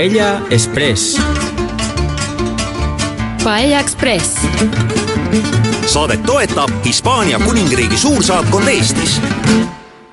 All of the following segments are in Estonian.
Paella Express. Paella Express. saadet toetab Hispaania kuningriigi suursaatkond Eestis.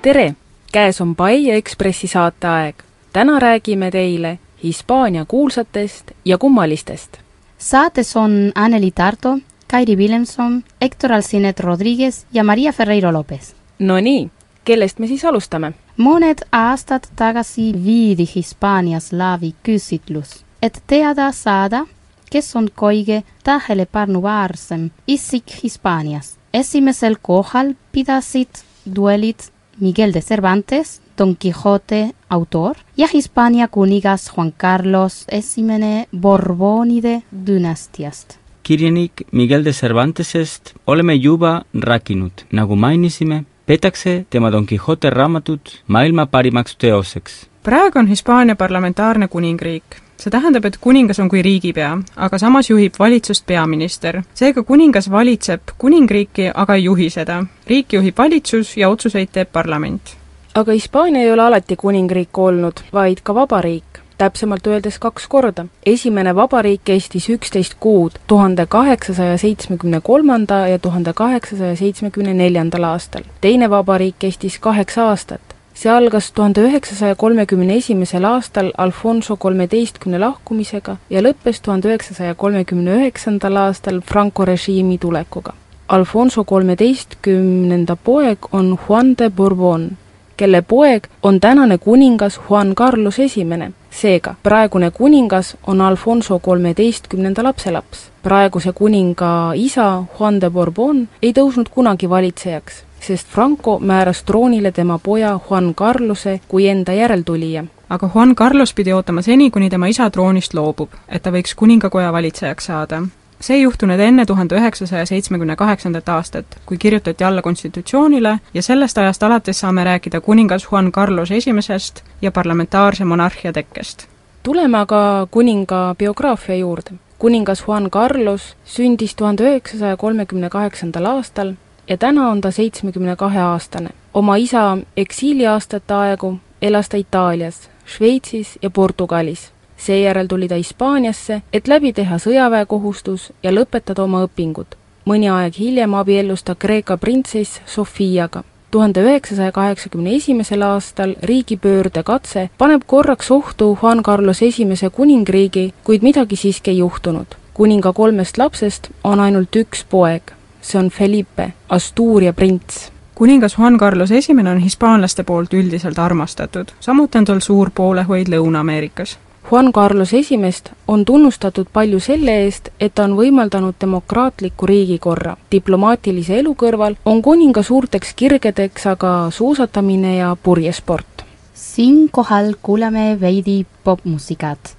tere, käes on Paella Ekspressi saateaeg. täna räägime teile Hispaania kuulsatest ja kummalistest. saates on Anneli Tarto, Kairi Villemson, Hector Alcinet Rodriguez ja Maria Ferreiro Lopez. Nonii, kellest me siis alustame? Mõned aastad tagasi viidi Hispaanias läbi küsitlus, et teada saada, kes on kõige tähelepanuväärsem isik Hispaanias. esimesel kohal pidasid duellid Miguel de Cervantes, Don Quixote autor ja Hispaania kuningas Juan Carlos Esimene Borbonide dünastiast kirjanik Miguel de Cervantesest oleme juba rääkinud, nagu mainisime, peetakse tema Don Quixote raamatut maailma parimaks teoseks. praegu on Hispaania parlamentaarne kuningriik. see tähendab, et kuningas on kui riigipea, aga samas juhib valitsust peaminister. seega kuningas valitseb kuningriiki, aga ei juhi seda. riiki juhib valitsus ja otsuseid teeb parlament. aga Hispaania ei ole alati kuningriik olnud, vaid ka vabariik täpsemalt öeldes kaks korda. esimene vabariik kestis üksteist kuud tuhande kaheksasaja seitsmekümne kolmanda ja tuhande kaheksasaja seitsmekümne neljandal aastal. teine vabariik kestis kaheksa aastat. see algas tuhande üheksasaja kolmekümne esimesel aastal Alfonso kolmeteistkümne lahkumisega ja lõppes tuhande üheksasaja kolmekümne üheksandal aastal Franco režiimi tulekuga. Alfonso kolmeteistkümnenda poeg on Juan de Bourbon, kelle poeg on tänane kuningas Juan Carlos Esimene seega, praegune kuningas on Alfonso kolmeteistkümnenda lapselaps. praeguse kuninga isa, Juan de Bourbon, ei tõusnud kunagi valitsejaks, sest Franco määras troonile tema poja Juan Carlose kui enda järeltulija. aga Juan Carlos pidi ootama seni, kuni tema isa troonist loobub, et ta võiks kuningakoja valitsejaks saada see ei juhtunud enne tuhande üheksasaja seitsmekümne kaheksandat aastat, kui kirjutati alla konstitutsioonile ja sellest ajast alates saame rääkida kuningas Juan Carlos Esimesest ja parlamentaarse monarhia tekkest. tuleme aga kuninga biograafia juurde. kuningas Juan Carlos sündis tuhande üheksasaja kolmekümne kaheksandal aastal ja täna on ta seitsmekümne kahe aastane. oma isa eksiiliaastate aegu elas ta Itaalias, Šveitsis ja Portugalis seejärel tuli ta Hispaaniasse, et läbi teha sõjaväekohustus ja lõpetada oma õpingud. mõni aeg hiljem abiellus ta Kreeka printsess Sofiaga. tuhande üheksasaja kaheksakümne esimesel aastal riigipöörde katse paneb korraks ohtu Juan Carlos Esimese kuningriigi, kuid midagi siiski ei juhtunud. kuninga kolmest lapsest on ainult üks poeg, see on Felipe, Asturia prints kuningas Juan Carlos Esimene on hispaanlaste poolt üldiselt armastatud, samuti on tal suur poolehoid Lõuna-Ameerikas Juan Carlos Esimest on tunnustatud palju selle eest, et ta on võimaldanud demokraatliku riigikorra. diplomaatilise elu kõrval on kuninga suurteks kirgedeks aga suusatamine ja purjesport. siinkohal kuulame veidi popmuusikat.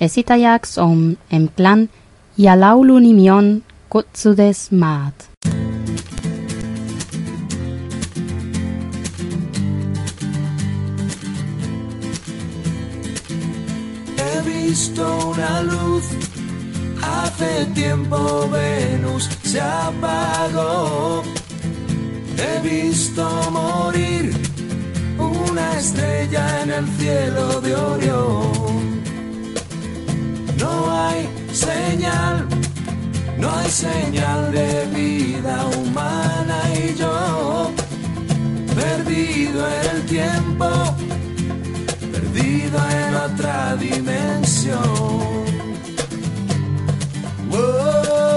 esitajaks on M-Clan ja laulu nimi on Kutsudes maad visto una luz. Hace tiempo Venus se apagó. He visto morir una estrella en el cielo de Orión. No hay señal, no hay señal de vida humana y yo, perdido en el tiempo perdido en otra dimensión. ciencia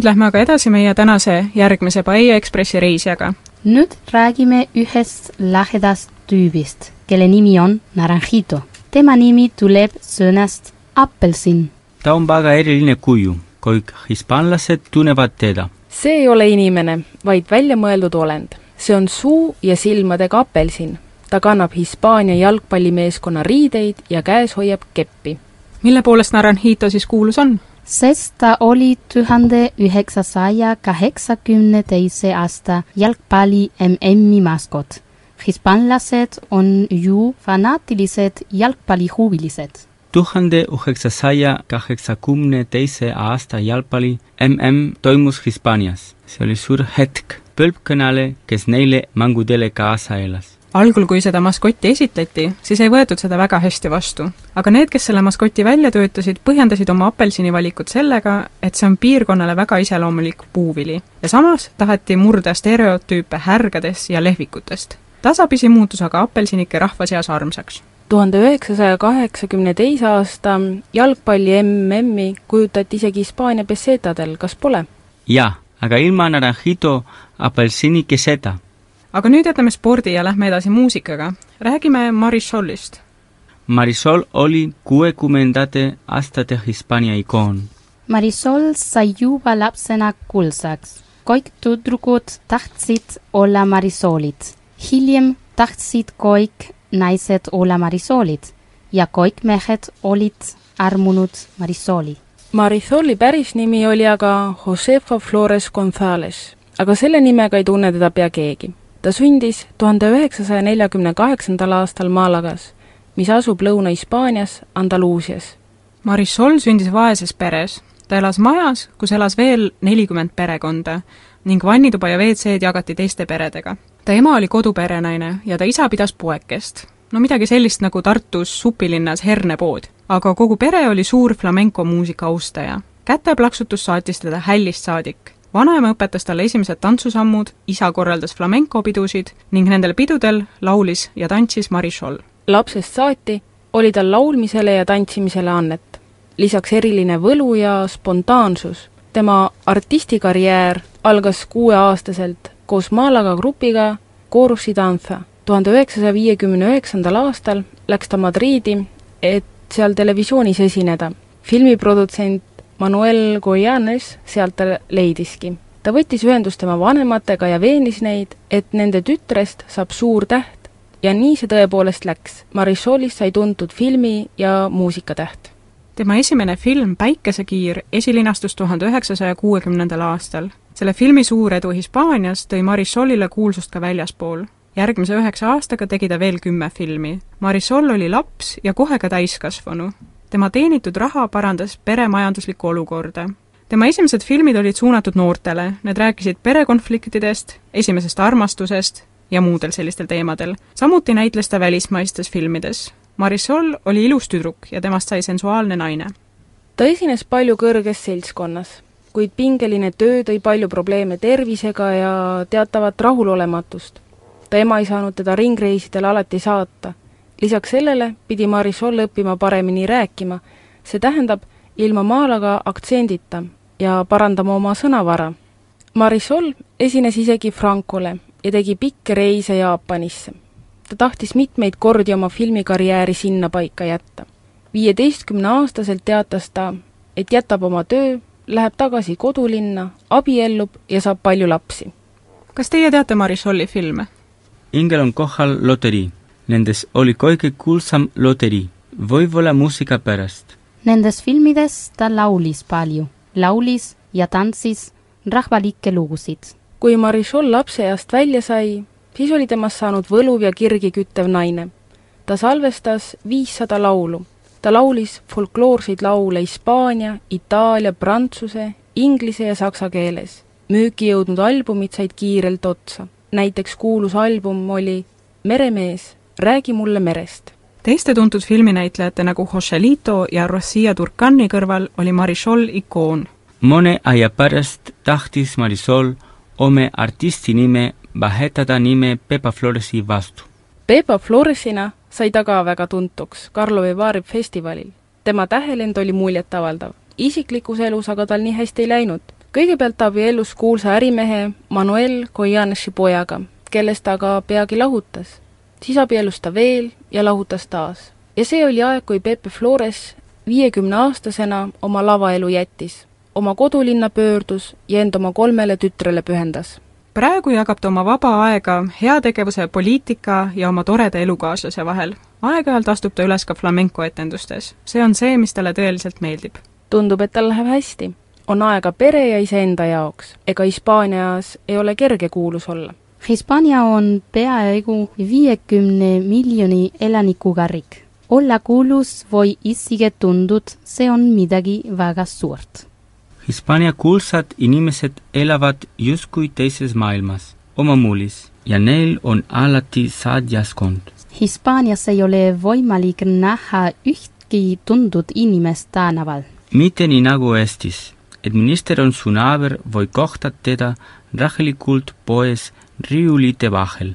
nüüd lähme aga edasi meie tänase järgmise Bahia Ekspressi reisijaga. nüüd räägime ühest lahedast tüübist, kelle nimi on Naranjito. tema nimi tuleb sõnast apelsin. ta on väga eriline kuju, kõik hispaanlased tunnevad teda. see ei ole inimene, vaid väljamõeldud olend. see on suu ja silmadega apelsin. ta kannab Hispaania jalgpallimeeskonna riideid ja käes hoiab keppi. mille poolest Naranjito siis kuulus on? Sest ta oli tuhande üheksasaja kaheksakümne teise aasta jalgpalli MM-i maskot. hispaanlased on ju fanaatilised jalgpallihuvilised. tuhande üheksasaja kaheksakümne teise aasta jalgpalli MM toimus Hispaanias. see oli suur hetk põlvkonnale, kes neile mängudele kaasa elas algul, kui seda maskotti esitleti, siis ei võetud seda väga hästi vastu. aga need, kes selle maskoti välja töötasid, põhjendasid oma apelsini valikut sellega, et see on piirkonnale väga iseloomulik puuvili. ja samas taheti murda stereotüüpe härgadest ja lehvikutest. tasapisi muutus aga apelsinike rahva seas armsaks tuhande üheksasaja kaheksakümne teise aasta jalgpalli MM-i kujutati isegi Hispaania pesetadel, kas pole? jaa, aga ilma Naranjito apelsinikeseta aga nüüd jätame spordi ja lähme edasi muusikaga. räägime Marisolist. Marisol oli kuuekümnendate aastate Hispaania ikoon. Marisol sai juba lapsena kuulsaks. kõik tüdrukud tahtsid olla Marisolid. hiljem tahtsid kõik naised olla Marisolid ja kõik mehed olid armunud Marisoli. Marisoli päris nimi oli aga Josefa Flores Gonzales, aga selle nimega ei tunne teda pea keegi ta sündis tuhande üheksasaja neljakümne kaheksandal aastal Malagas, mis asub Lõuna-Hispaanias, Andaluusias. Marisol sündis vaeses peres. ta elas majas, kus elas veel nelikümmend perekonda ning vannituba ja WC-d jagati teiste peredega. ta ema oli koduperenaine ja ta isa pidas poekest. no midagi sellist nagu Tartus supilinnas hernepood. aga kogu pere oli suur flamenco muusika austaja. käteplaksutus saatis teda hällist saadik vanaema õpetas talle esimesed tantsusammud, isa korraldas flamenco pidusid ning nendel pidudel laulis ja tantsis Marisol. lapsest saati oli tal laulmisele ja tantsimisele annet. lisaks eriline võlu ja spontaansus. tema artistikarjäär algas kuueaastaselt koos Malaga grupiga Chorus Danza. tuhande üheksasaja viiekümne üheksandal aastal läks ta Madriidi, et seal televisioonis esineda. filmiprodutsent Manuel Goyanes sealt ta leidiski. ta võttis ühendust tema vanematega ja veenis neid, et nende tütrest saab suur täht ja nii see tõepoolest läks. Marisolist sai tuntud filmi- ja muusikatäht. tema esimene film Päikesekiir esilinastus tuhande üheksasaja kuuekümnendal aastal. selle filmi suur edu Hispaanias tõi Marisolile kuulsust ka väljaspool. järgmise üheksa aastaga tegi ta veel kümme filmi. Marisol oli laps ja kohe ka täiskasvanu tema teenitud raha parandas pere majanduslikku olukorda. tema esimesed filmid olid suunatud noortele, need rääkisid perekonfliktidest, esimesest armastusest ja muudel sellistel teemadel. samuti näitles ta välismaistes filmides. Marisol oli ilus tüdruk ja temast sai sensuaalne naine. ta esines palju kõrges seltskonnas, kuid pingeline töö tõi palju probleeme tervisega ja teatavat rahulolematust. ta ema ei saanud teda ringreisidele alati saata lisaks sellele pidi Marisol õppima paremini rääkima, see tähendab ilma maalaga aktsendita ja parandama oma sõnavara. Marisol esines isegi Francole ja tegi pikki reise Jaapanisse. ta tahtis mitmeid kordi oma filmikarjääri sinnapaika jätta. viieteistkümneaastaselt teatas ta, et jätab oma töö, läheb tagasi kodulinna, abiellub ja saab palju lapsi. kas teie teate Marisoli filme? Ingel on kohal loterii Nendes oli kõige kuulsam loterii, võib-olla muusika pärast. Nendes filmides ta laulis palju, laulis ja tantsis rahvalikke lugusid. kui Marisol lapseeast välja sai, siis oli temast saanud võluv ja kirgi küttev naine. ta salvestas viissada laulu. ta laulis folkloorseid laule hispaania, itaalia, prantsuse, inglise ja saksa keeles. müüki jõudnud albumid said kiirelt otsa. näiteks kuulus album oli Meremees Räägi mulle merest. teiste tuntud filminäitlejate nagu Joselito ja Rosia Turcani kõrval oli Marisol ikoon. mõne aja pärast tahtis Marisol oma artisti nime vahetada nime Pepa Floresi vastu. Pepa Floresina sai ta ka väga tuntuks Karlovi Vaarib festivalil. tema tähelend oli muljetavaldav isiklikus elus aga tal nii hästi ei läinud. kõigepealt ta abiellus kuulsa ärimehe Manuel Koyanesi pojaga, kellest ta aga peagi lahutas. Siis abiellus ta veel ja lahutas taas. ja see oli aeg, kui Pepe Flores viiekümneaastasena oma lavaelu jättis, oma kodulinna pöördus ja end oma kolmele tütrele pühendas praegu jagab ta oma vaba aega heategevuse, poliitika ja oma toreda elukaaslase vahel. aeg-ajalt astub ta üles ka flamencoetendustes. see on see, mis talle tõeliselt meeldib. tundub, et tal läheb hästi. on aega pere ja iseenda jaoks. ega Hispaanias ei ole kerge kuulus olla. Hispaania on peaaegu viiekümne miljoni elanikuga riik. olla kuulus või isegi tundud, see on midagi väga suurt Hispaania kuulsad inimesed elavad justkui teises maailmas, oma mullis, ja neil on alati saadjaskond. Hispaanias ei ole võimalik näha ühtki tuntud inimest tänaval. mitte nii nagu Eestis, et minister on su naaber või kohtad teda rahulikult poes riiulite vahel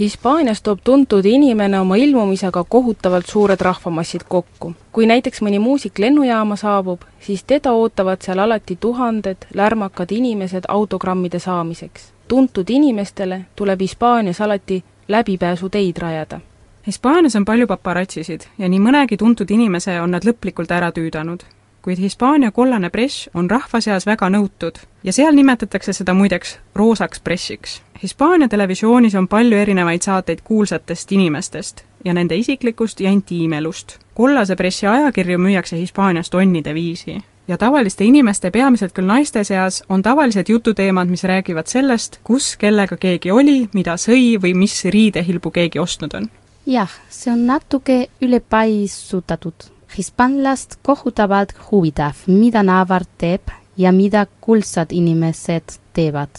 Hispaanias toob tuntud inimene oma ilmumisega kohutavalt suured rahvamassid kokku. kui näiteks mõni muusik lennujaama saabub, siis teda ootavad seal alati tuhanded lärmakad inimesed autogrammide saamiseks. tuntud inimestele tuleb Hispaanias alati läbipääsuteid rajada. Hispaanias on palju paparatsisid ja nii mõnegi tuntud inimese on nad lõplikult ära tüüdanud kuid Hispaania kollane press on rahva seas väga nõutud ja seal nimetatakse seda muideks roosaks pressiks. Hispaania televisioonis on palju erinevaid saateid kuulsatest inimestest ja nende isiklikust ja intiimelust. kollase pressi ajakirju müüakse Hispaanias tonnide viisi ja tavaliste inimeste, peamiselt küll naiste seas, on tavalised jututeemad, mis räägivad sellest, kus kellega keegi oli, mida sõi või mis riidehilbu keegi ostnud on. jah, see on natuke ülepaisutatud hispaanlast kohutavalt huvitav, mida naaber teeb ja mida kuldsad inimesed teevad.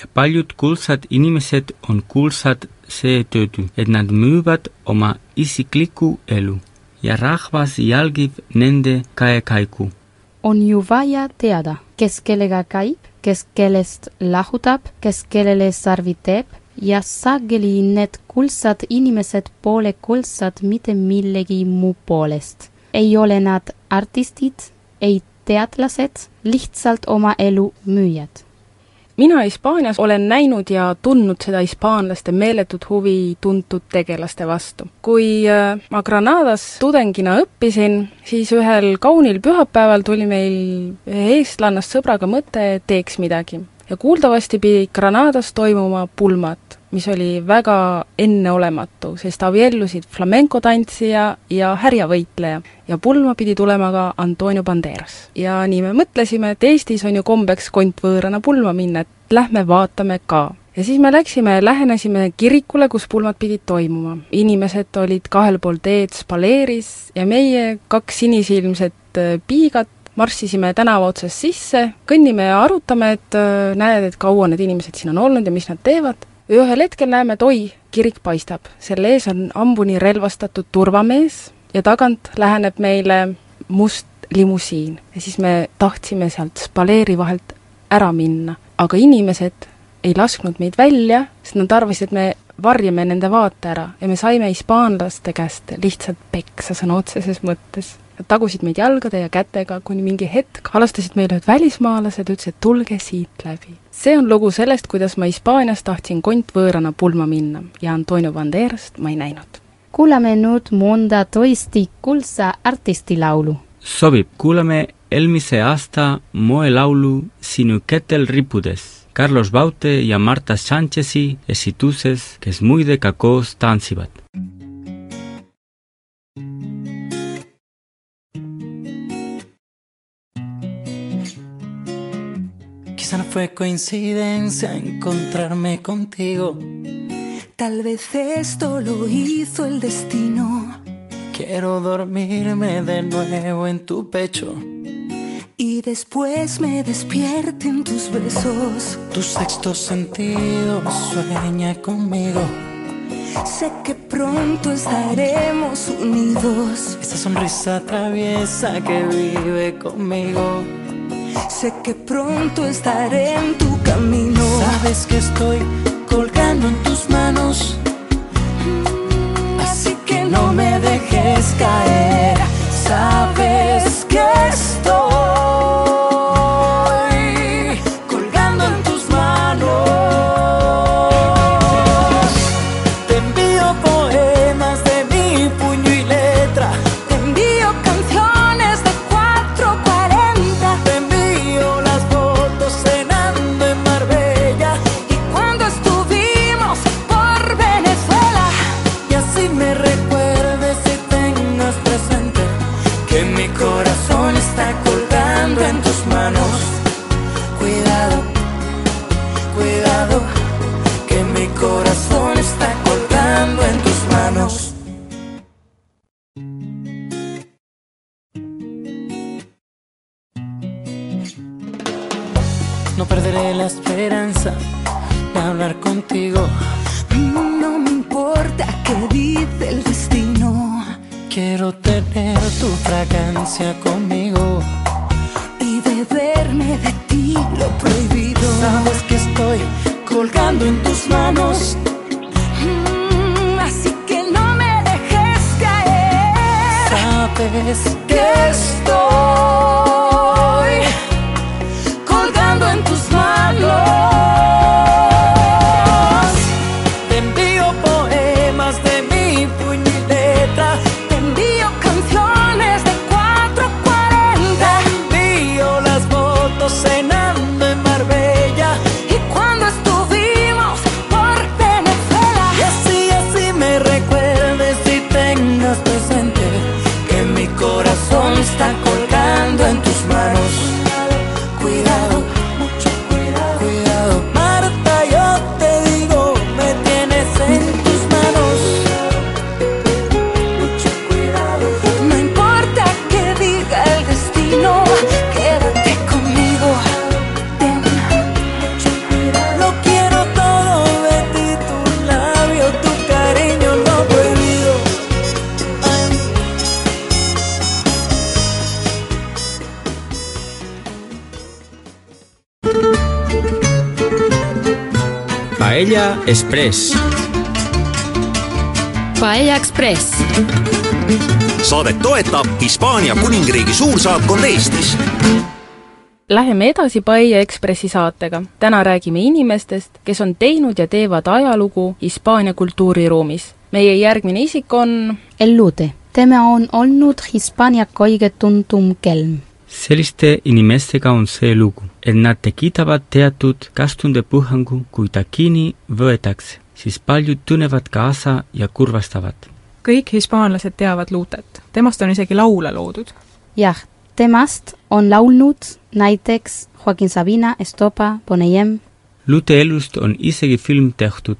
ja paljud kuldsad inimesed on kuldsad seetõttu, et nad müüvad oma isiklikku elu ja rahvas jälgib nende käekäiku. on ju vaja teada, kes kellega käib, kes kellest lahutab, kes kellele sarvi teeb ja sageli need kuldsad inimesed pole kuldsad mitte millegi muu poolest ei ole nad artistid, ei teadlased, lihtsalt oma elu müüjad. mina Hispaanias olen näinud ja tundnud seda hispaanlaste meeletut huvi tuntud tegelaste vastu. kui äh, ma Granadas tudengina õppisin, siis ühel kaunil pühapäeval tuli meil eestlannast sõbraga mõte, et teeks midagi. ja kuuldavasti pidi Granadas toimuma pulmat mis oli väga enneolematu, sest abiellusid flamencotantsija ja härjavõitleja ja pulma pidi tulema ka Antonio Banderas. ja nii me mõtlesime, et Eestis on ju kombeks kontvõõrana pulma minna, et lähme vaatame ka ja siis me läksime, lähenesime kirikule, kus pulmad pidid toimuma. inimesed olid kahel pool teed spaleeris ja meie, kaks sinisilmset äh, piigat, marssisime tänava otsast sisse, kõnnime ja arutame, et äh, näed, et kaua need inimesed siin on olnud ja mis nad teevad ühel hetkel näeme, et oi, kirik paistab, selle ees on hambuni relvastatud turvamees ja tagant läheneb meile must limusiin. Ja siis me tahtsime sealt spaleeri vahelt ära minna, aga inimesed ei lasknud meid välja, sest nad arvasid, et me varjame nende vaate ära. Ja me saime hispaanlaste käest lihtsalt peksa sõna otseses mõttes. Nad tagusid meid jalgade ja kätega, kuni mingi hetk halastasid meile ühed välismaalased, ütlesid, et tulge siit läbi. see on lugu sellest, kuidas ma Hispaanias tahtsin kontvõõrana pulma minna ja Antonio Banderast ma ei näinud. kuulame nüüd mõnda tõesti kuldse artisti laulu. sobib, kuulame eelmise aasta moelaulu Sinu ketel rippudes Carlos Baute ja Marta Sanchezi esituses, kes muidega koos tantsivad. Fue coincidencia encontrarme contigo. Tal vez esto lo hizo el destino. Quiero dormirme de nuevo en tu pecho. Y después me despierte en tus besos. Tu sexto sentido sueña conmigo. Sé que pronto estaremos unidos. Esa sonrisa traviesa que vive conmigo. Sé que pronto estaré en tu camino. Sabes que estoy colgando en tus manos. Así que no me dejes caer. Sabes tus manos. Cuidado, cuidado, que mi corazón. Paella Express. Paella Express. saadet toetab Hispaania kuningriigi suursaatkond Eestis Läheme edasi Paia Ekspressi saatega. täna räägime inimestest, kes on teinud ja teevad ajalugu Hispaania kultuuriruumis. meie järgmine isik on El Lute. tema on olnud Hispaania kõige tuntum kelm. Selliste inimestega on see lugu, et nad tekitavad teatud kastundepuhangu, kui ta kinni võetakse, siis paljud tunnevad kaasa ja kurvastavad. kõik hispaanlased teavad Luutet, temast on isegi laule loodud. jah, temast on laulnud näiteks Joaquin Sabina, Estopa, Boneyem, Lute elust on isegi film tehtud.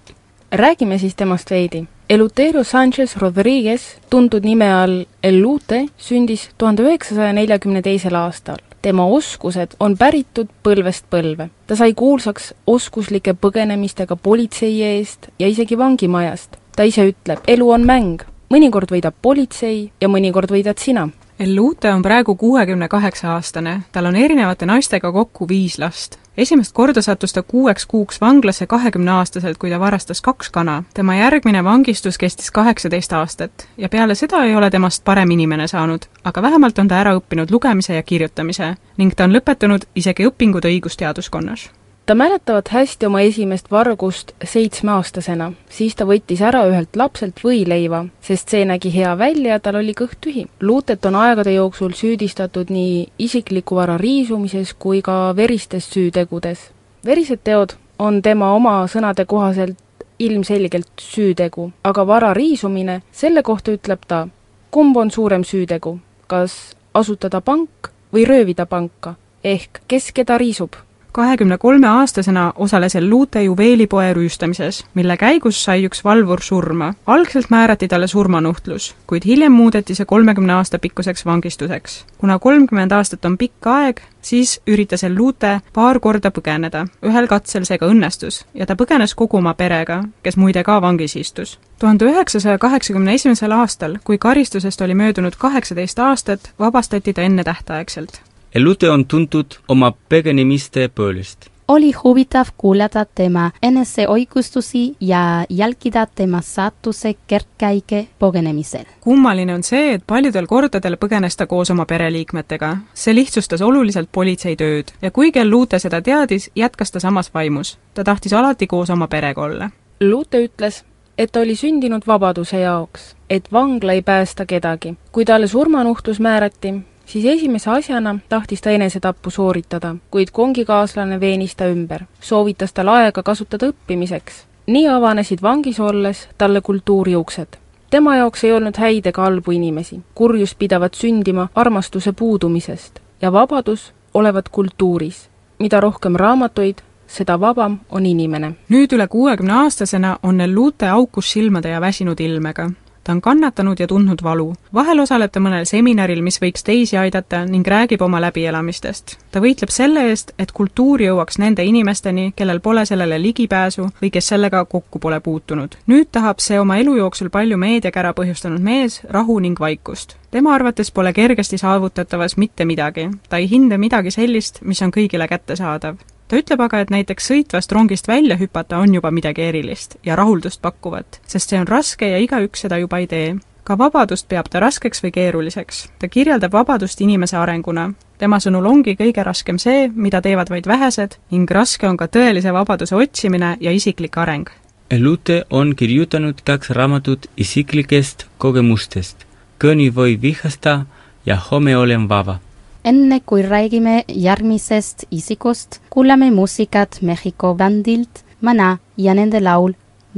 räägime siis temast veidi. Eleuterio Sanchez Rodriguez, tuntud nime all El Lute, sündis tuhande üheksasaja neljakümne teisel aastal. tema oskused on päritud põlvest põlve. ta sai kuulsaks oskuslike põgenemistega politsei eest ja isegi vangimajast. ta ise ütleb, elu on mäng, mõnikord võidab politsei ja mõnikord võidad sina El Lute on praegu kuuekümne kaheksa aastane, tal on erinevate naistega kokku viis last. esimest korda sattus ta kuueks kuuks vanglasse kahekümneaastaselt, kui ta varastas kaks kana. tema järgmine vangistus kestis kaheksateist aastat ja peale seda ei ole temast parem inimene saanud, aga vähemalt on ta ära õppinud lugemise ja kirjutamise ning ta on lõpetanud isegi õpingud õigusteaduskonnas ta mäletavad hästi oma esimest vargust seitsmeaastasena, siis ta võttis ära ühelt lapselt võileiva, sest see nägi hea välja ja tal oli kõht tühi. Luutet on aegade jooksul süüdistatud nii isikliku vara riisumises kui ka veristes süütegudes. verised teod on tema oma sõnade kohaselt ilmselgelt süütegu, aga vara riisumine, selle kohta ütleb ta, kumb on suurem süütegu, kas asutada pank või röövida panka, ehk kes keda riisub kahekümne kolme aastasena osales El Lute juveelipoe rüüstamises, mille käigus sai üks valvur surma. algselt määrati talle surmanuhtlus, kuid hiljem muudeti see kolmekümne aasta pikkuseks vangistuseks. kuna kolmkümmend aastat on pikk aeg, siis üritas El Lute paar korda põgeneda. ühel katsel see ka õnnestus ja ta põgenes kogu oma perega, kes muide ka vangis istus. tuhande üheksasaja kaheksakümne esimesel aastal, kui karistusest oli möödunud kaheksateist aastat, vabastati ta ennetähtaegselt Elute on tuntud oma põgenemiste poolest. oli huvitav kuulata tema eneseõigustusi ja jälgida tema saatuse kergkäike põgenemisel. kummaline on see, et paljudel kordadel põgenes ta koos oma pereliikmetega. see lihtsustas oluliselt politsei tööd ja kuigi Lute seda teadis, jätkas ta samas vaimus. ta tahtis alati koos oma perega olla. Lute ütles, et ta oli sündinud vabaduse jaoks, et vangla ei päästa kedagi. kui talle surmanuhtlus määrati, siis esimese asjana tahtis ta enesetappu sooritada, kuid kongikaaslane veenis ta ümber. soovitas tal aega kasutada õppimiseks. nii avanesid vangis olles talle kultuuri uksed. tema jaoks ei olnud häid ega halbu inimesi. kurjus pidavat sündima armastuse puudumisest ja vabadus olevat kultuuris. mida rohkem raamatuid, seda vabam on inimene. nüüd üle kuuekümne aastasena on El Lute aukus silmade ja väsinud ilmega ta on kannatanud ja tundnud valu. vahel osaleb ta mõnel seminaril, mis võiks teisi aidata ning räägib oma läbielamistest. ta võitleb selle eest, et kultuur jõuaks nende inimesteni, kellel pole sellele ligipääsu või kes sellega kokku pole puutunud. nüüd tahab see oma elu jooksul palju meediakära põhjustanud mees rahu ning vaikust tema arvates pole kergesti saavutatavas mitte midagi. ta ei hinda midagi sellist, mis on kõigile kättesaadav ta ütleb aga, et näiteks sõitvast rongist välja hüpata on juba midagi erilist ja rahuldust pakkuvat, sest see on raske ja igaüks seda juba ei tee. ka vabadust peab ta raskeks või keeruliseks. ta kirjeldab vabadust inimese arenguna. tema sõnul ongi kõige raskem see, mida teevad vaid vähesed ning raske on ka tõelise vabaduse otsimine ja isiklik areng. Lute on kirjutanud kaks raamatut isiklikest kogemustest, Kõni voi vihasta ja Homme olen vaba enne kui räägime järgmisest isikust, kuulame muusikat Mehhiko bändilt Mana ja nende laul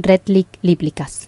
Redlik Liblikas.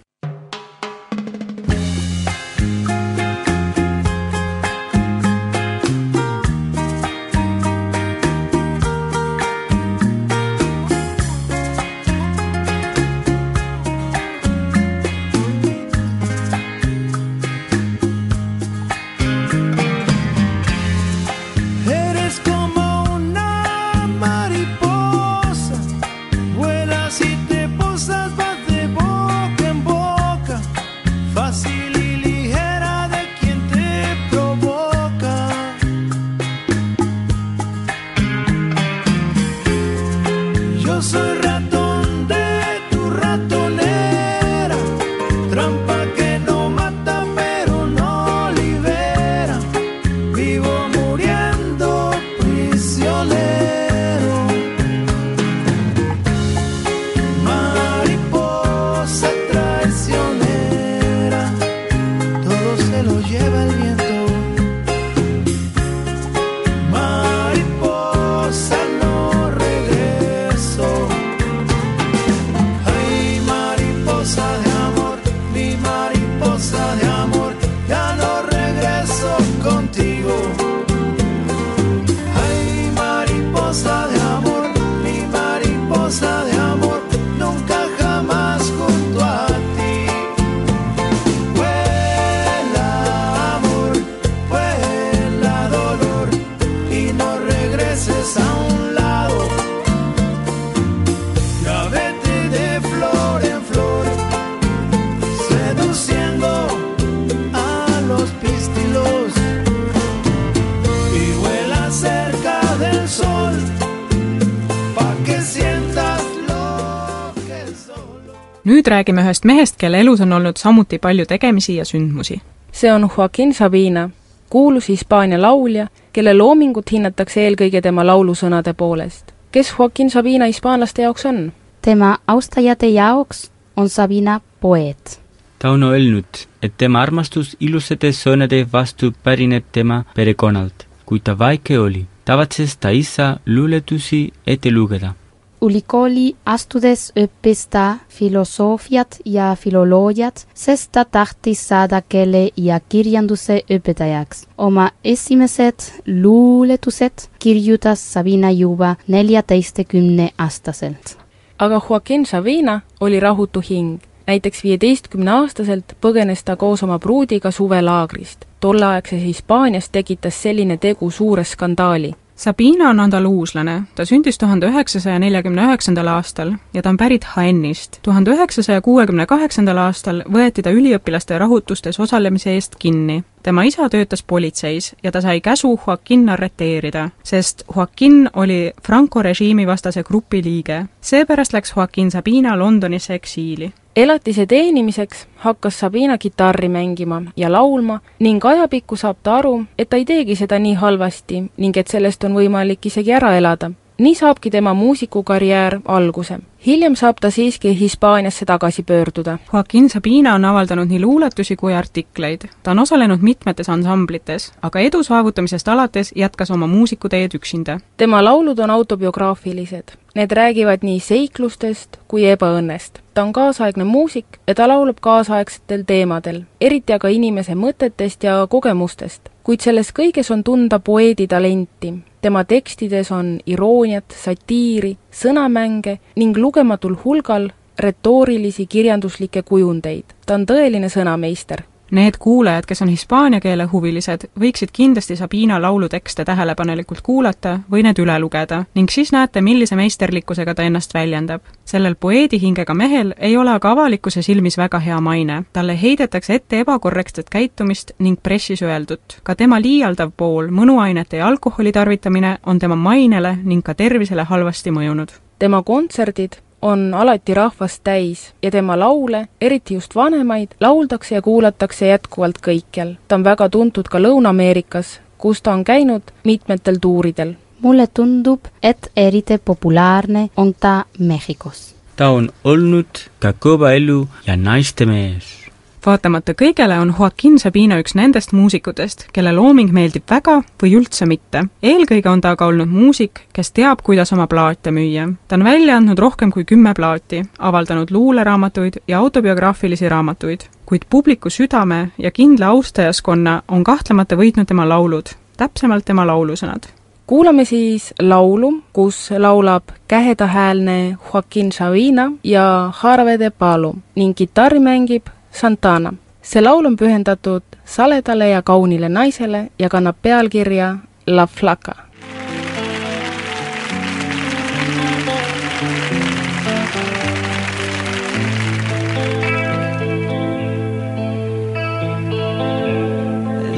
Nüüd räägime ühest mehest, kelle elus on olnud samuti palju tegemisi ja sündmusi. see on Joaquin Sabina, kuulus Hispaania laulja, kelle loomingut hinnatakse eelkõige tema laulusõnade poolest. kes Joaquin Sabina hispaanlaste jaoks on? tema austajate jaoks on Sabina poeet. ta on öelnud, et tema armastus ilusate sõnade vastu pärineb tema perekonnalt. kui ta väike oli, tavatses ta isa luuletusi ette lugeda ülikooli astudes õppis ta filosoofiat ja filoloogiat, sest ta tahtis saada keele ja kirjanduse õpetajaks. oma esimesed luuletused kirjutas Sabina juba neljateistkümne aastaselt. aga Joaquin Sabina oli rahutu hing. näiteks viieteistkümneaastaselt põgenes ta koos oma pruudiga suvelaagrist. tolleaegses Hispaanias tekitas selline tegu suure skandaali Sabina on andaluuslane, ta sündis tuhande üheksasaja neljakümne üheksandal aastal ja ta on pärit Jaennist. tuhande üheksasaja kuuekümne kaheksandal aastal võeti ta üliõpilaste rahutustes osalemise eest kinni. Tema isa töötas politseis ja ta sai käsu Joaquin arreteerida, sest Joaquin oli Franco režiimi vastase grupi liige. seepärast läks Joaquin Sabina Londonisse eksiili elatise teenimiseks hakkas Sabina kitarri mängima ja laulma ning ajapikku saab ta aru, et ta ei teegi seda nii halvasti ning et sellest on võimalik isegi ära elada. Nii saabki tema muusikukarjäär alguse hiljem saab ta siiski Hispaaniasse tagasi pöörduda. Joaquin Sabina on avaldanud nii luuletusi kui artikleid. ta on osalenud mitmetes ansamblites, aga edu saavutamisest alates jätkas oma muusikuteed üksinda. tema laulud on autobiograafilised. Need räägivad nii seiklustest kui ebaõnnest. ta on kaasaegne muusik ja ta laulab kaasaegsetel teemadel, eriti aga inimese mõtetest ja kogemustest. Kuid selles kõiges on tunda poeedi talenti, tema tekstides on irooniat, satiiri, sõnamänge ning lugematul hulgal retoorilisi kirjanduslikke kujundeid. ta on tõeline sõnameister Need kuulajad, kes on hispaania keele huvilised, võiksid kindlasti Sabina laulutekste tähelepanelikult kuulata või need üle lugeda ning siis näete, millise meisterlikkusega ta ennast väljendab. sellel poeedi hingega mehel ei ole aga avalikkuse silmis väga hea maine. talle heidetakse ette ebakorrektset käitumist ning pressis öeldut. ka tema liialdav pool, mõnuainete ja alkoholi tarvitamine, on tema mainele ning ka tervisele halvasti mõjunud. tema kontserdid on alati rahvast täis ja tema laule, eriti just vanemaid, lauldakse ja kuulatakse jätkuvalt kõikjal. ta on väga tuntud ka Lõuna-Ameerikas, kus ta on käinud mitmetel tuuridel. mulle tundub, et eriti populaarne on ta Mehhikos. ta on olnud ka kõva elu ja naiste mees vaatamata kõigele on Joaquin Sabina üks nendest muusikutest, kelle looming meeldib väga või üldse mitte. eelkõige on ta aga olnud muusik, kes teab, kuidas oma plaate müüa. ta on välja andnud rohkem kui kümme plaati, avaldanud luuleraamatuid ja autobiograafilisi raamatuid, kuid publiku südame ja kindla austajaskonna on kahtlemata võitnud tema laulud, täpsemalt tema laulusõnad kuulame siis laulu, kus laulab kähedahäälne Joaquin Sabina ja Jarve de Palo ning kitarri mängib Santana. see laul on pühendatud saledale ja kaunile naisele ja kannab pealkirja La Flaca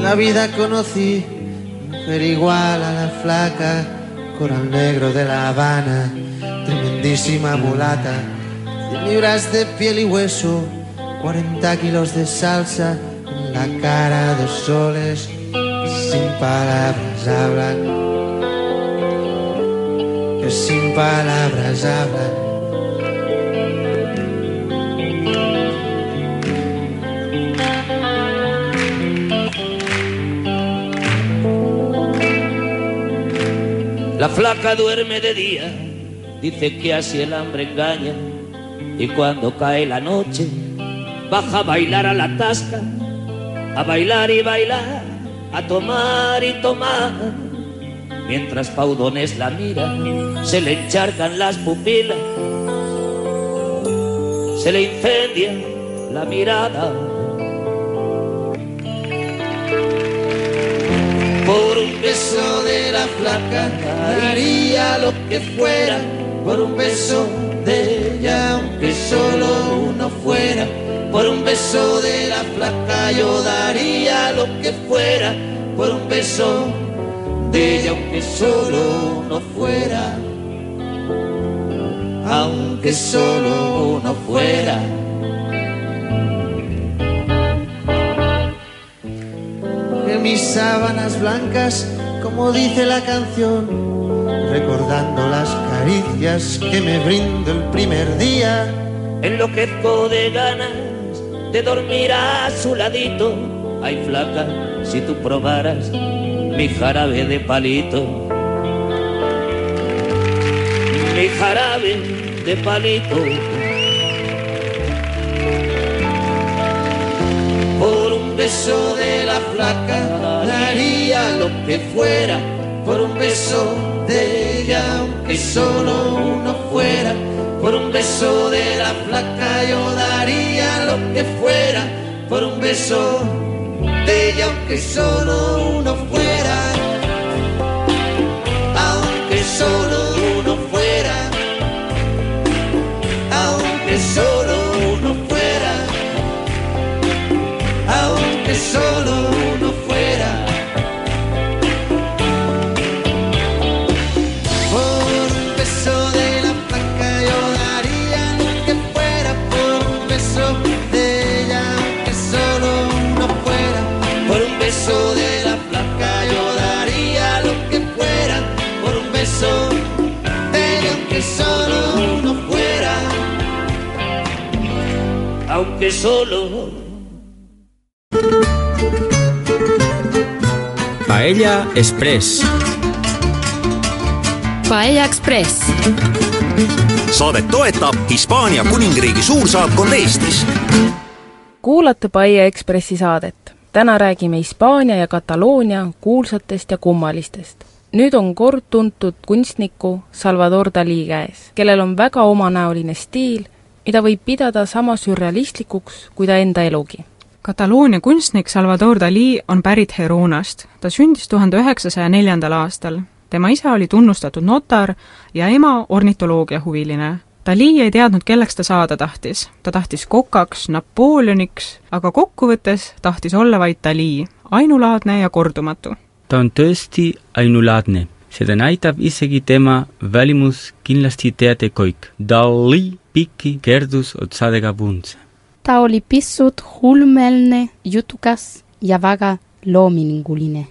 la vida conocí mujer igual a la flaca, coral negro de La Habana, tremendísima mulata, libras de piel y hueso, 40 kilos de salsa en la cara, dos soles, sin palabras hablan, que sin palabras hablan. La flaca duerme de día, dice que así el hambre engaña, y cuando cae la noche baja a bailar a la tasca, a bailar y bailar, a tomar y tomar. Mientras Paudones la mira, se le encharcan las pupilas, se le incendia la mirada. Por un beso de la flaca haría lo que fuera. Por un beso de ella, aunque solo uno fuera. Por un beso de la flaca yo daría lo que fuera. Por un beso de ella, aunque solo uno fuera. Aunque solo uno fuera. En mis sábanas blancas, como dice la canción, recordando las caricias que me brindo el primer día. Enloquezco de ganas de dormir a su ladito. Ay, flaca, si tú probaras mi jarabe de palito. Mi jarabe de palito. Por un beso de la flaca daría lo que fuera. Por un beso de ella, aunque solo uno fuera. Por un beso de la flaca yo daría lo que fuera. Por un beso de ella, aunque solo uno fuera. Aunque solo uno fuera. Aunque solo uno fuera. Aunque solo uno solo Paella Express Paella Ekspress saadet toetab Hispaania kuningriigi suursaatkond Eestis. kuulate Paia Ekspressi saadet. täna räägime Hispaania ja Kataloonia kuulsatest ja kummalistest. nüüd on kord tuntud kunstniku Salvador Dali käes, kellel on väga omanäoline stiil mida võib pidada sama sürrealistlikuks kui ta enda elugi Kataloonia kunstnik Salvador Dali on pärit Heronast. ta sündis tuhande üheksasaja neljandal aastal. tema isa oli tunnustatud notar ja ema ornitoloogiahuviline. Dali ei teadnud, kelleks ta saada tahtis. ta tahtis kokaks, Napoleoniks, aga kokkuvõttes tahtis olla vaid Dali, ainulaadne ja kordumatu. ta on tõesti ainulaadne, seda näitab isegi tema välimus kindlasti teate kõik. Dali pikki kerdus otsadega vuntse ta oli pisut hullumeelne, jutukas ja väga loominguline.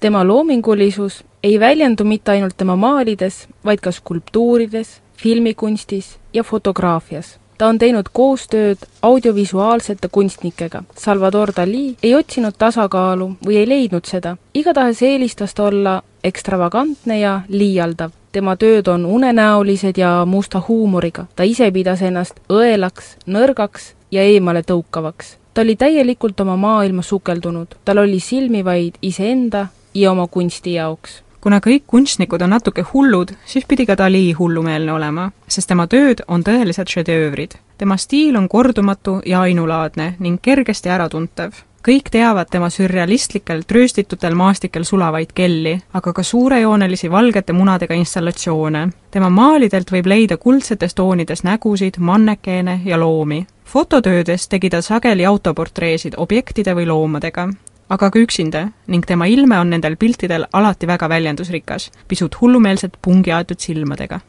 tema loomingulisus ei väljendu mitte ainult tema maalides, vaid ka skulptuurides, filmikunstis ja fotograafias. ta on teinud koostööd audiovisuaalsete kunstnikega. Salvador Dali ei otsinud tasakaalu või ei leidnud seda, igatahes eelistas ta olla ekstravagantne ja liialdav tema tööd on unenäolised ja musta huumoriga. ta ise pidas ennast õelaks, nõrgaks ja eemale tõukavaks. ta oli täielikult oma maailma sukeldunud, tal oli silmi vaid iseenda ja oma kunsti jaoks kuna kõik kunstnikud on natuke hullud, siis pidi ka Dali hullumeelne olema, sest tema tööd on tõelised šedöövrid. tema stiil on kordumatu ja ainulaadne ning kergesti äratuntav kõik teavad tema sürrealistlikel trööstitutel maastikel sulavaid kelli, aga ka suurejoonelisi valgete munadega installatsioone. tema maalidelt võib leida kuldsetes toonides nägusid, mannekeene ja loomi. fototöödes tegi ta sageli autoportreesid objektide või loomadega, aga ka üksinda ning tema ilme on nendel piltidel alati väga väljendusrikas, pisut hullumeelselt pungi aetud silmadega.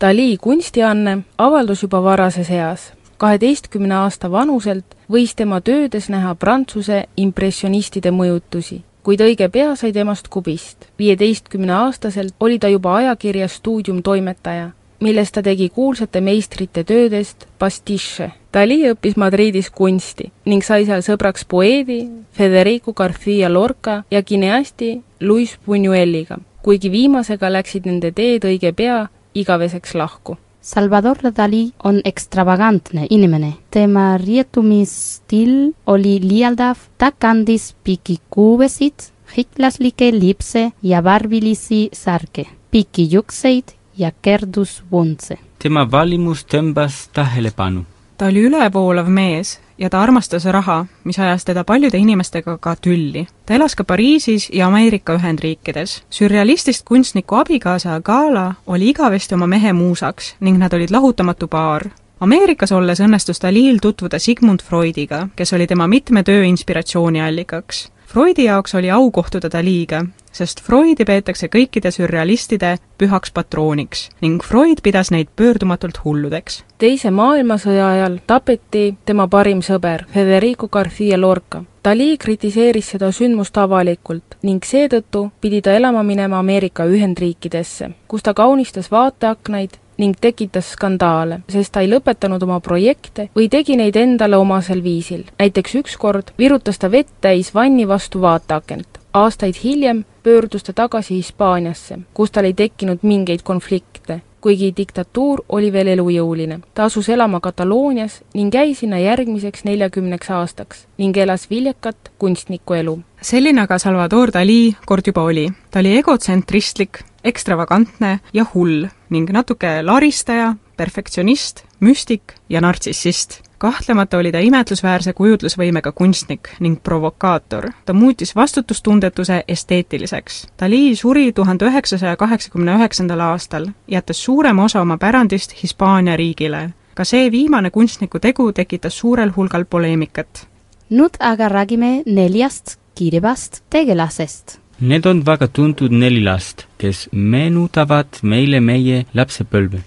Dali kunstianne avaldus juba varases eas kaheteistkümne aasta vanuselt võis tema töödes näha Prantsuse impressionistide mõjutusi, kuid õige pea sai temast kubist. viieteistkümneaastaselt oli ta juba ajakirja Stuudium toimetaja, milles ta tegi kuulsate meistrite töödest pastiše. Dali õppis Madridis kunsti ning sai seal sõbraks poeedi Federico Garcia Lorca ja kineasti Luis Buñueliga, kuigi viimasega läksid nende teed õige pea igaveseks lahku Salvador Dali on ekstravagantne inimene. tema riietumisstiil oli liialdav, ta kandis pikikuubesid, hitlaslikke lipse ja värvilisi särke, pikki juukseid ja kerdusvuntse. tema valimus tõmbas tähelepanu. ta oli ülevoolav mees ja ta armastas raha, mis ajas teda paljude inimestega ka tülli. ta elas ka Pariisis ja Ameerika Ühendriikides. sürrealistist kunstniku abikaasa Gala oli igavesti oma mehe muusaks ning nad olid lahutamatu paar. Ameerikas olles õnnestus Dalil tutvuda Sigmund Freudiga, kes oli tema mitme töö inspiratsiooniallikaks. Freudi jaoks oli au kohtuda Daliga, sest Freudi peetakse kõikide sürrealistide pühaks patrooniks ning Freud pidas neid pöördumatult hulludeks. teise maailmasõja ajal tapeti tema parim sõber Federico Garcia Lorca. Dali kritiseeris seda sündmust avalikult ning seetõttu pidi ta elama minema Ameerika Ühendriikidesse, kus ta kaunistas vaateaknaid ning tekitas skandaale, sest ta ei lõpetanud oma projekte või tegi neid endale omasel viisil. näiteks ükskord virutas ta vett täis vanni vastu vaateakent. aastaid hiljem pöördus ta tagasi Hispaaniasse, kus tal ei tekkinud mingeid konflikte, kuigi diktatuur oli veel elujõuline. ta asus elama Kataloonias ning jäi sinna järgmiseks neljakümneks aastaks ning elas viljakat kunstniku elu. selline aga Salvador Dali kord juba oli. ta oli egotsentristlik, ekstravagantne ja hull ning natuke laristaja, perfektsionist, müstik ja nartsissist. kahtlemata oli ta imetlusväärse kujutlusvõimega kunstnik ning provokaator. ta muutis vastutustundetuse esteetiliseks. Dali suri tuhande üheksasaja kaheksakümne üheksandal aastal, jättes suurema osa oma pärandist Hispaania riigile. ka see viimane kunstniku tegu tekitas suurel hulgal poleemikat. nüüd aga räägime neljast kirjast tegelasest Need on väga tuntud neli last, kes meenutavad meile meie lapsepõlve.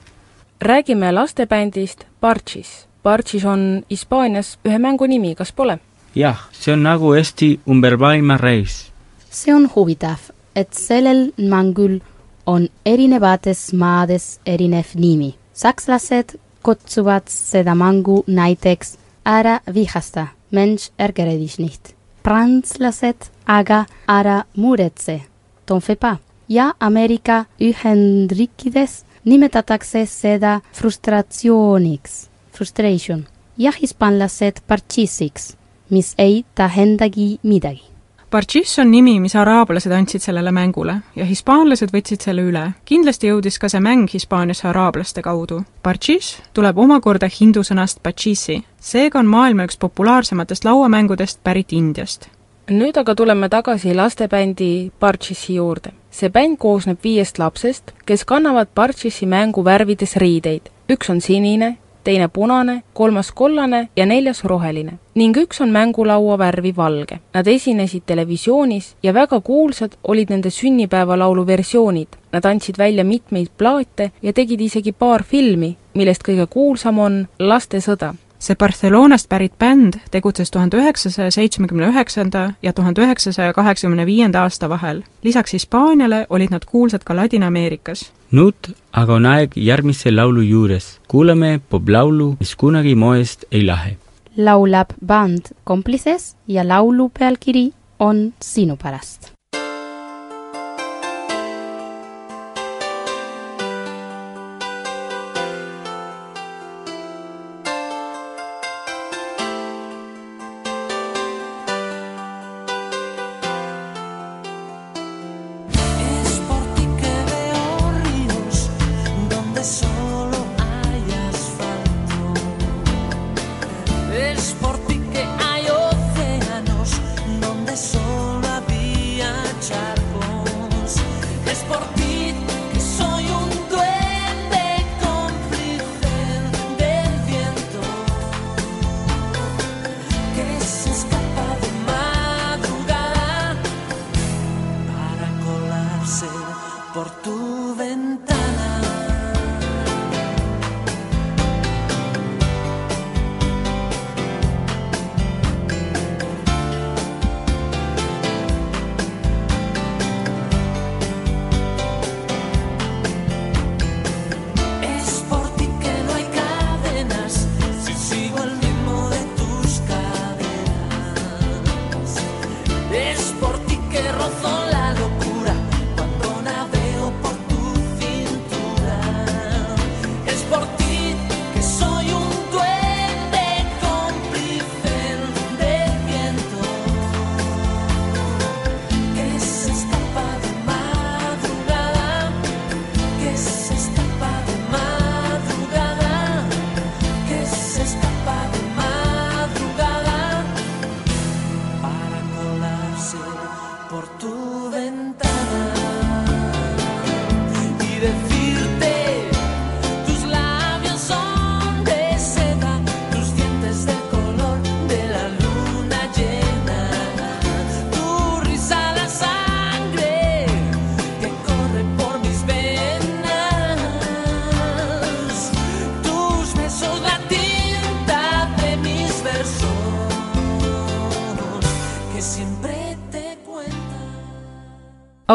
räägime lastebändist Parchis. Parchis on Hispaanias ühe mängu nimi, kas pole? jah, see on nagu Eesti ümber maailma reis. see on huvitav, et sellel mängul on erinevates maades erinev nimi. sakslased kutsuvad seda mängu näiteks ära vihasta, Mensch ärgere dich nicht. Prantslased aga ära muretse, t'en fais pas. ja Ameerika Ühendriikides nimetatakse seda frustratsiooniks, frustration, ja hispaanlased parchisiks, mis ei tähendagi midagi. Parchis on nimi, mis araablased andsid sellele mängule ja hispaanlased võtsid selle üle. kindlasti jõudis ka see mäng Hispaaniasse araablaste kaudu. Parchis tuleb omakorda hindu sõnast pachisi, seega on maailma üks populaarsematest lauamängudest pärit Indiast nüüd aga tuleme tagasi lastebändi Barchisi juurde. see bänd koosneb viiest lapsest, kes kannavad Barchisi mängu värvides riideid. üks on sinine, teine punane, kolmas kollane ja neljas roheline. ning üks on mängulaua värvi valge. Nad esinesid televisioonis ja väga kuulsad olid nende sünnipäevalaulu versioonid. Nad andsid välja mitmeid plaate ja tegid isegi paar filmi, millest kõige kuulsam on Lastesõda see Barcelonast pärit bänd tegutses tuhande üheksasaja seitsmekümne üheksanda ja tuhande üheksasaja kaheksakümne viienda aasta vahel. lisaks Hispaaniale olid nad kuulsad ka Ladina-Ameerikas. nüüd aga on aeg järgmise laulu juures. kuulame poplaulu, mis kunagi moest ei lähe. laulab band Complices ja laulu pealkiri on Sinu pärast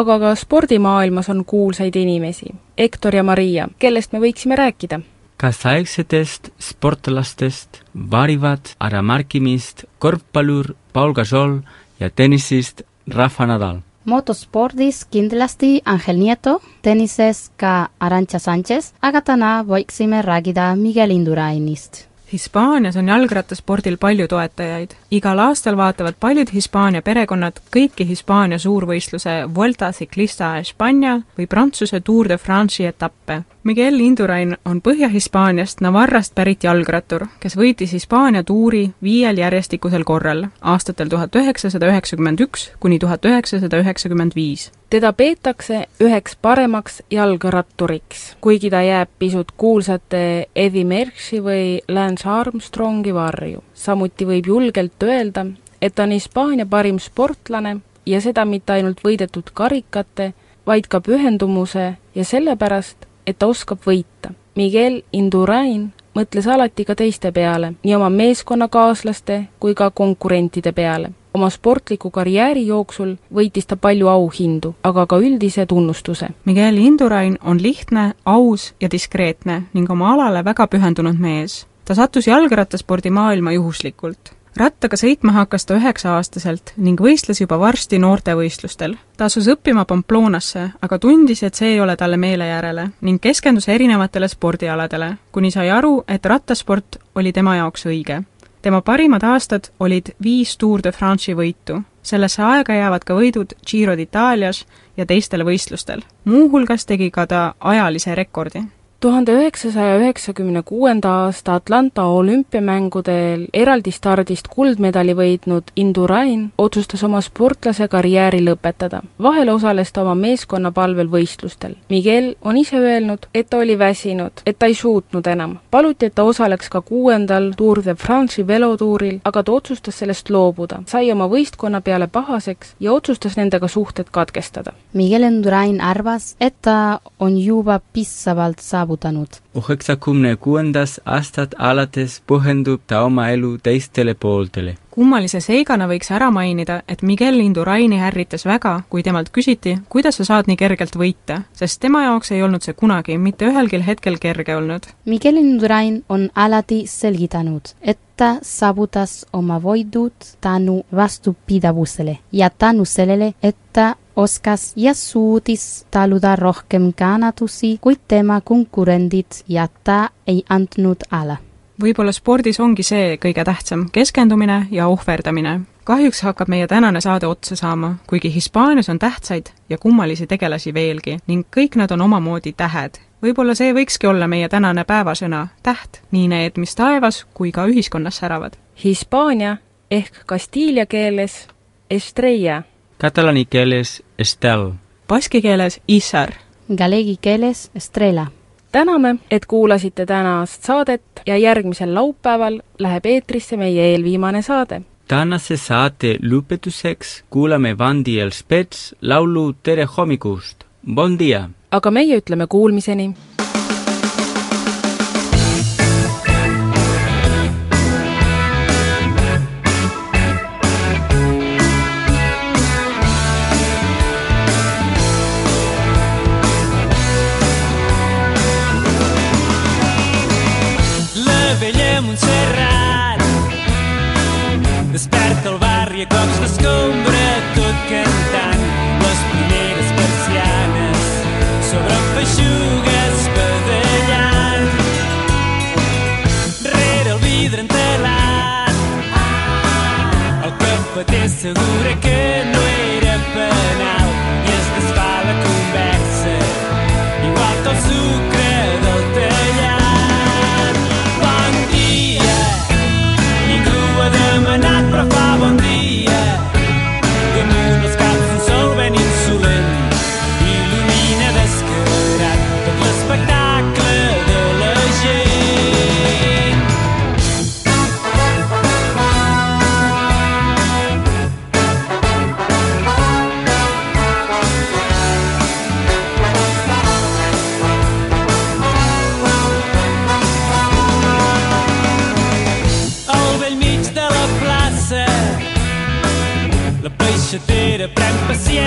aga ka spordimaailmas on kuulsaid inimesi. Hektor ja Maria, kellest me võiksime rääkida? kaasaegsetest sportlastest varivad ära märkimist korvpallur Paul Gasol ja tennisist Rafa Nadal. motospordis kindlasti Angel Nieto, tennises ka Arantxa Sanchez, aga täna võiksime rääkida Miguel Indurainist. Hispaanias on jalgrattaspordil palju toetajaid. igal aastal vaatavad paljud Hispaania perekonnad kõiki Hispaania suurvõistluse Vuelta Ciclista a España või Prantsuse Tour de France'i etappe. Miguel Indurain on Põhja-Hispaaniast Navarrast pärit jalgrattur, kes võitis Hispaania tuuri viiel järjestikusel korral aastatel tuhat üheksasada üheksakümmend üks kuni tuhat üheksasada üheksakümmend viis teda peetakse üheks paremaks jalgratturiks, kuigi ta jääb pisut kuulsate Eddie Merckxi või Lance Armstrongi varju. samuti võib julgelt öelda, et ta on Hispaania parim sportlane ja seda mitte ainult võidetud karikate, vaid ka pühendumuse ja sellepärast, et ta oskab võita. Miguel Indurain mõtles alati ka teiste peale, nii oma meeskonnakaaslaste kui ka konkurentide peale oma sportliku karjääri jooksul võitis ta palju auhindu, aga ka üldise tunnustuse. Miguel Indurain on lihtne, aus ja diskreetne ning oma alale väga pühendunud mees. ta sattus jalgrattaspordi maailma juhuslikult. Rattaga sõitma hakkas ta üheksa-aastaselt ning võistles juba varsti noortevõistlustel. ta asus õppima Pamplonasse, aga tundis, et see ei ole talle meele järele ning keskendus erinevatele spordialadele, kuni sai aru, et rattasport oli tema jaoks õige tema parimad aastad olid viis Tour de France'i võitu. sellesse aega jäävad ka võidud Giro d'Italias ja teistel võistlustel. muuhulgas tegi ka ta ajalise rekordi tuhande üheksasaja üheksakümne kuuenda aasta Atlanta olümpiamängudel eraldi stardist kuldmedali võitnud Indurain otsustas oma sportlase karjääri lõpetada. vahel osales ta oma meeskonna palvel võistlustel. Miguel on ise öelnud, et ta oli väsinud, et ta ei suutnud enam. paluti, et ta osaleks ka kuuendal Tour de France'i velotuuril, aga ta otsustas sellest loobuda, sai oma võistkonna peale pahaseks ja otsustas nendega suhted katkestada. Miguel Indurain arvas, et ta on juba piisavalt saavutanud üheksakümne kuuendast aastast alates pühendub ta oma elu teistele pooltele. kummalise seigana võiks ära mainida, et Miguel Induraini ärritas väga, kui temalt küsiti, kuidas sa saad nii kergelt võita, sest tema jaoks ei olnud see kunagi mitte ühelgi hetkel kerge olnud. Miguel Indurain on alati selgitanud, et ta saavutas oma võidud tänu vastupidavusele ja tänu sellele, et ta oskas ja suutis taluda rohkem kannatusi kui tema konkurendid ja ta ei andnud alla. võib-olla spordis ongi see kõige tähtsam, keskendumine ja ohverdamine. kahjuks hakkab meie tänane saade otsa saama, kuigi Hispaanias on tähtsaid ja kummalisi tegelasi veelgi ning kõik nad on omamoodi tähed. võib-olla see võikski olla meie tänane päevasõna, täht, nii need, mis taevas kui ka ühiskonnas säravad. Hispaania ehk kastiilia keeles estrella Katalani keeles Estel. Baski keeles Isar. Galegi keeles Estrela. täname, et kuulasite tänast saadet ja järgmisel laupäeval läheb eetrisse meie eelviimane saade. tänase saate lõpetuseks kuulame Vandi Elspets laulu Tere hommikust. Bon dia! aga meie ütleme kuulmiseni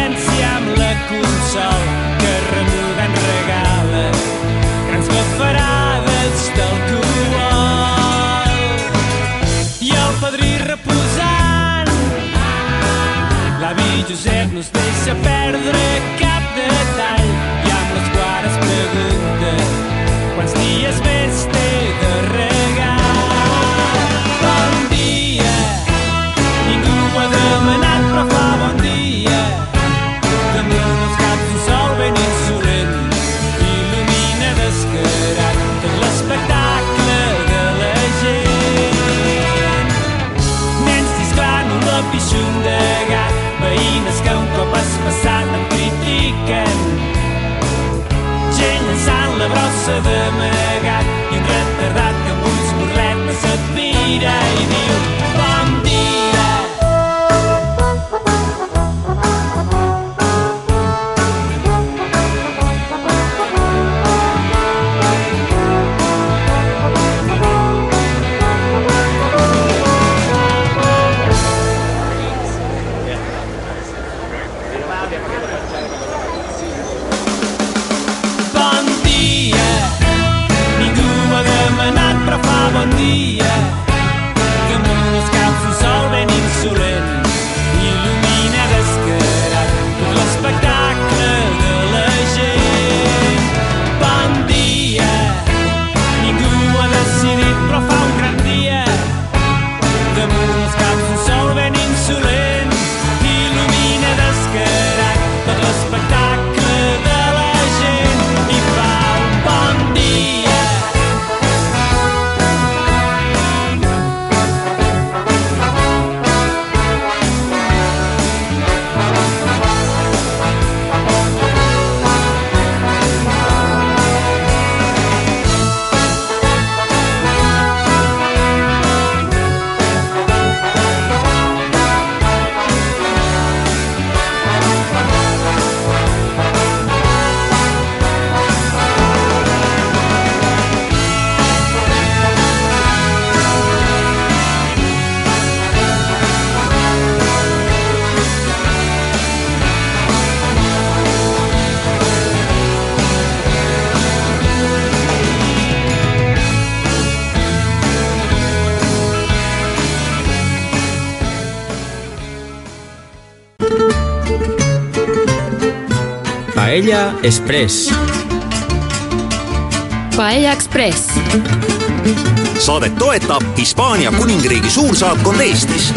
paciència amb la consol que remuda en grans bafarades d'alcohol i el padrí reposant l'avi Josep no es deixa perdre cap Paella Express. Paella Express. saadet toetab Hispaania kuningriigi suursaatkond Eestis